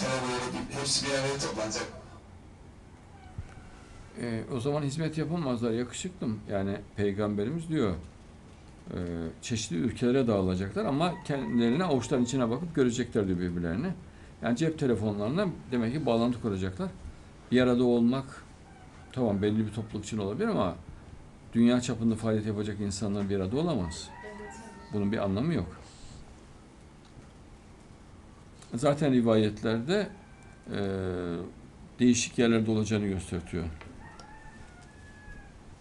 talebeleri hepsi bir araya toplanacak. E, o zaman hizmet yapamazlar yakışıklım. Yani peygamberimiz diyor e, çeşitli ülkelere dağılacaklar ama kendilerine avuçların içine bakıp görecekler diyor birbirlerini. Yani cep telefonlarından demek ki bağlantı kuracaklar. Bir arada olmak tamam belli bir topluluk için olabilir ama dünya çapında faaliyet yapacak insanlar bir arada olamaz. Bunun bir anlamı yok. Zaten rivayetlerde e, değişik yerlerde olacağını gösteriyor.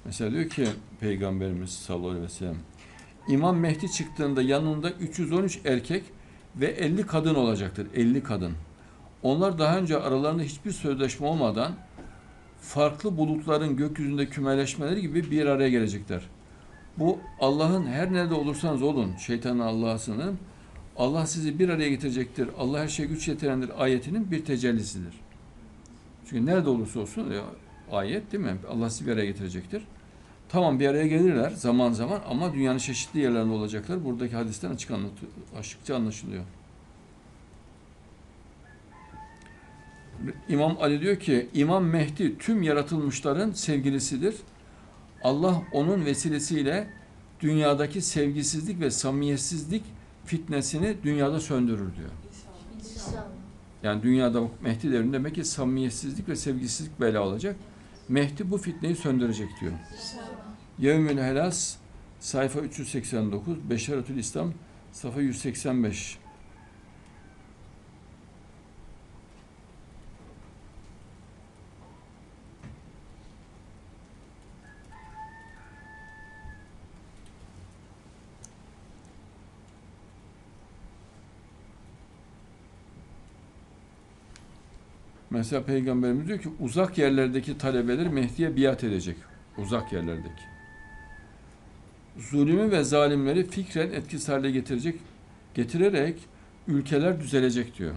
Mesela diyor ki Peygamberimiz sallallahu aleyhi ve sellem İmam Mehdi çıktığında yanında 313 erkek ve 50 kadın olacaktır. 50 kadın. Onlar daha önce aralarında hiçbir sözleşme olmadan farklı bulutların gökyüzünde kümeleşmeleri gibi bir araya gelecekler. Bu Allah'ın her nerede olursanız olun, şeytanın Allah'a sığınırım. Allah sizi bir araya getirecektir. Allah her şeye güç yetirendir ayetinin bir tecellisidir. Çünkü nerede olursa olsun ya, ayet değil mi? Allah sizi bir araya getirecektir. Tamam bir araya gelirler zaman zaman ama dünyanın çeşitli yerlerinde olacaklar. Buradaki hadisten açık anlatıyor, açıkça anlaşılıyor. İmam Ali diyor ki İmam Mehdi tüm yaratılmışların sevgilisidir. Allah onun vesilesiyle dünyadaki sevgisizlik ve samimiyetsizlik fitnesini dünyada söndürür diyor. Yani dünyada Mehdi devrinde demek ki samimiyetsizlik ve sevgisizlik bela olacak. Mehdi bu fitneyi söndürecek diyor. Yevmül Helas sayfa 389, Beşeretül İslam sayfa 185. Mesela Peygamberimiz diyor ki uzak yerlerdeki talebeler Mehdi'ye biat edecek. Uzak yerlerdeki. Zulümü ve zalimleri fikren etkisiz hale getirecek, getirerek ülkeler düzelecek diyor.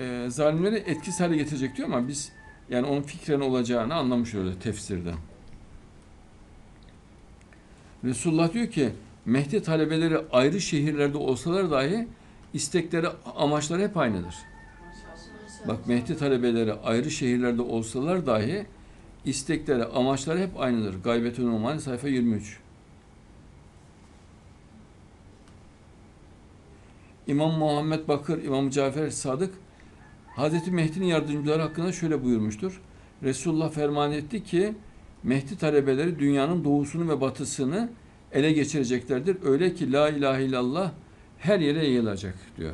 E, zalimleri etkisiz hale getirecek diyor ama biz yani onun fikren olacağını anlamış öyle tefsirden. Resulullah diyor ki Mehdi talebeleri ayrı şehirlerde olsalar dahi istekleri, amaçları hep aynıdır. Bak Mehdi talebeleri ayrı şehirlerde olsalar dahi istekleri, amaçları hep aynıdır. Gaybetün Umani sayfa 23. İmam Muhammed Bakır, İmam Cafer Sadık Hazreti Mehdi'nin yardımcıları hakkında şöyle buyurmuştur. Resulullah ferman etti ki Mehdi talebeleri dünyanın doğusunu ve batısını ele geçireceklerdir. Öyle ki la ilahe illallah her yere yayılacak diyor.